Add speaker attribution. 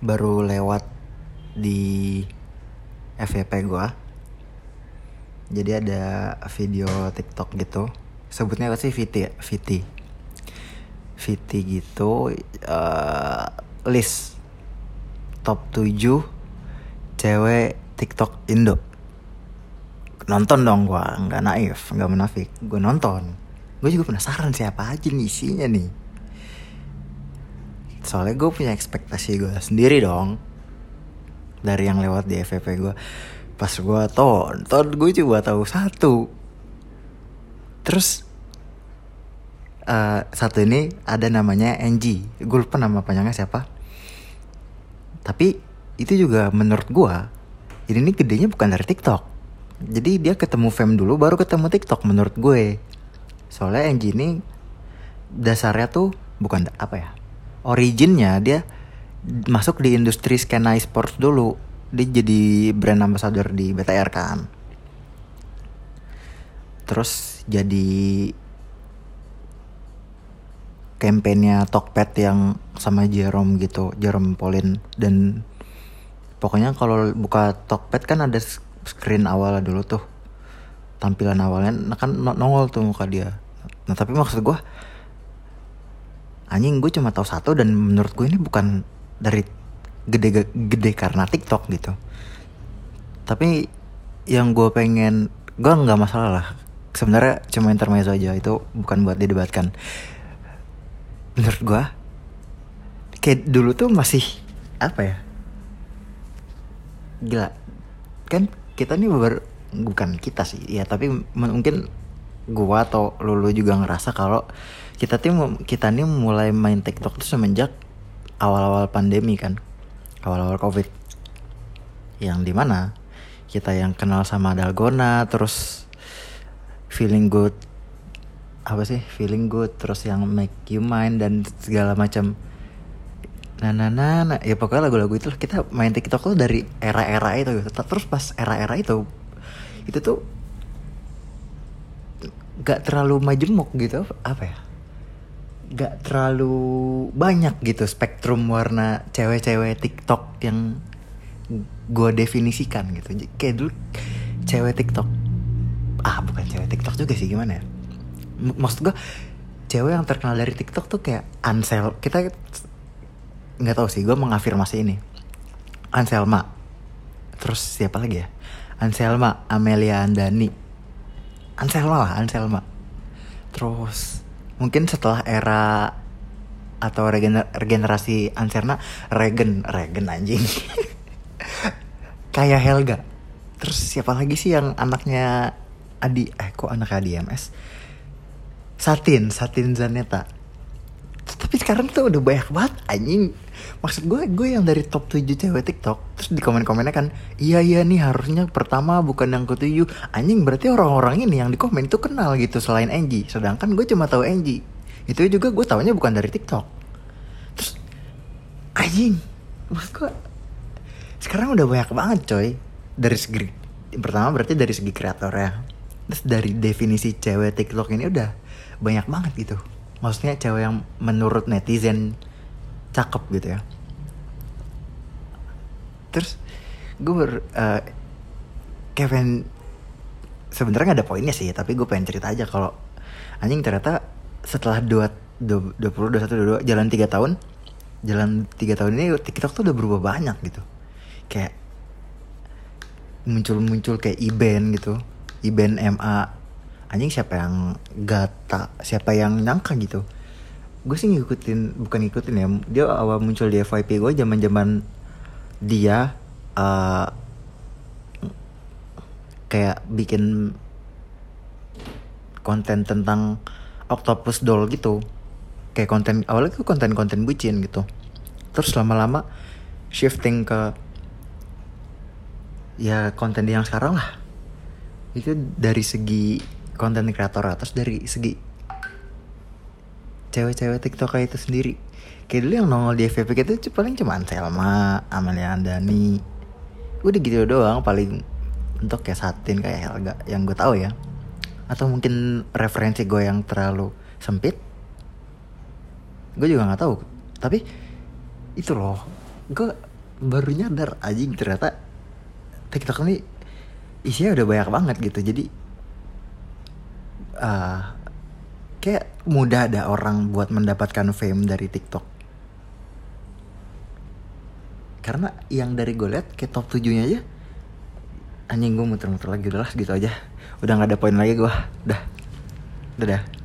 Speaker 1: baru lewat di FYP gue jadi ada video TikTok gitu. Sebutnya apa sih? VT ya? VT VT gitu uh, list top 7 cewek TikTok Indo. Nonton dong gue nggak naif nggak menafik gue nonton. Gue juga penasaran siapa aja nih isinya nih soalnya gue punya ekspektasi gue sendiri dong. Dari yang lewat di FVP gue pas gue tonton gue coba tahu satu. Terus uh, satu ini ada namanya NG gue lupa nama panjangnya siapa. Tapi itu juga menurut gue ini nih gedenya bukan dari TikTok. Jadi dia ketemu fam dulu baru ketemu TikTok menurut gue. Soalnya NG ini dasarnya tuh bukan apa ya originnya dia masuk di industri skena e-sports dulu. Dia jadi brand ambassador di BTR kan. Terus jadi kampanyenya Tokped yang sama Jerome gitu Jerome Pauline dan pokoknya kalau buka Tokped kan ada screen awal dulu tuh. Tampilan awalnya nah kan nongol tuh muka dia. Nah tapi maksud gue anjing gue cuma tahu satu dan menurut gue ini bukan dari gede gede karena TikTok gitu. Tapi yang gue pengen gue nggak masalah lah. Sebenarnya cuma intermezzo aja itu bukan buat didebatkan menurut gue kayak dulu tuh masih apa ya? Gila. Kan kita nih ber, bukan kita sih ya tapi mungkin gua atau lulu juga ngerasa kalau kita tuh kita nih mulai main TikTok tuh semenjak awal-awal pandemi kan awal-awal covid. Yang di mana kita yang kenal sama dalgona terus feeling good apa sih feeling good terus yang make you mine dan segala macam. Nah nah nah, nah. ya pokoknya lagu-lagu itu kita main TikTok tuh dari era-era itu gitu. Terus pas era-era itu itu tuh gak terlalu majemuk gitu apa ya? Gak terlalu banyak gitu spektrum warna cewek-cewek TikTok yang gue definisikan gitu. Kayak dulu cewek TikTok. Ah bukan cewek TikTok juga sih gimana ya? Maksud gue cewek yang terkenal dari TikTok tuh kayak Ansel kita nggak tahu sih gue mengafirmasi ini. Anselma. Terus siapa lagi ya? Anselma Amelia Andani Anselma lah Anselma. Terus mungkin setelah era atau regener regenerasi Anserna Regen Regen anjing. Kayak Helga. Terus siapa lagi sih yang anaknya Adi eh kok anak Adi MS Satin Satin Zaneta tapi sekarang tuh udah banyak banget anjing. Maksud gue gue yang dari top 7 cewek TikTok terus di komen-komennya kan iya iya nih harusnya pertama bukan yang ketujuh. Anjing berarti orang-orang ini yang di komen itu kenal gitu selain Angie. Sedangkan gue cuma tahu Angie. Itu juga gue tahunya bukan dari TikTok. Terus anjing maksud gue sekarang udah banyak banget coy. Dari segi pertama berarti dari segi kreator ya terus dari definisi cewek TikTok ini udah banyak banget gitu maksudnya cewek yang menurut netizen cakep gitu ya. Terus gue ber uh, Kevin sebenarnya ada poinnya sih tapi gue pengen cerita aja kalau anjing ternyata setelah dua dua puluh dua satu dua jalan tiga tahun jalan tiga tahun ini TikTok tuh udah berubah banyak gitu. Kayak muncul muncul kayak event gitu. Event MA anjing siapa yang gata siapa yang nyangka gitu? Gue sih ngikutin bukan ngikutin ya dia awal muncul di FYP gue zaman zaman dia uh, kayak bikin konten tentang octopus doll gitu. Kayak konten awalnya tuh konten-konten bucin gitu. Terus lama-lama shifting ke ya konten yang sekarang lah. Itu dari segi konten kreator. Terus dari segi cewek-cewek TikTok itu sendiri. Kayak dulu yang nongol di FVP itu paling cuma Selma, Amelia Andani. Udah gitu doang paling untuk kayak Satin kayak Helga yang gue tahu ya. Atau mungkin referensi gue yang terlalu sempit. Gue juga nggak tahu. Tapi itu loh gue baru nyadar anjing ternyata TikTok ini isinya udah banyak banget gitu. Jadi uh, kayak mudah ada orang buat mendapatkan fame dari TikTok. Karena yang dari gue liat kayak top 7 nya aja anjing gue muter-muter lagi udahlah gitu aja. Udah nggak ada poin lagi gue udah dadah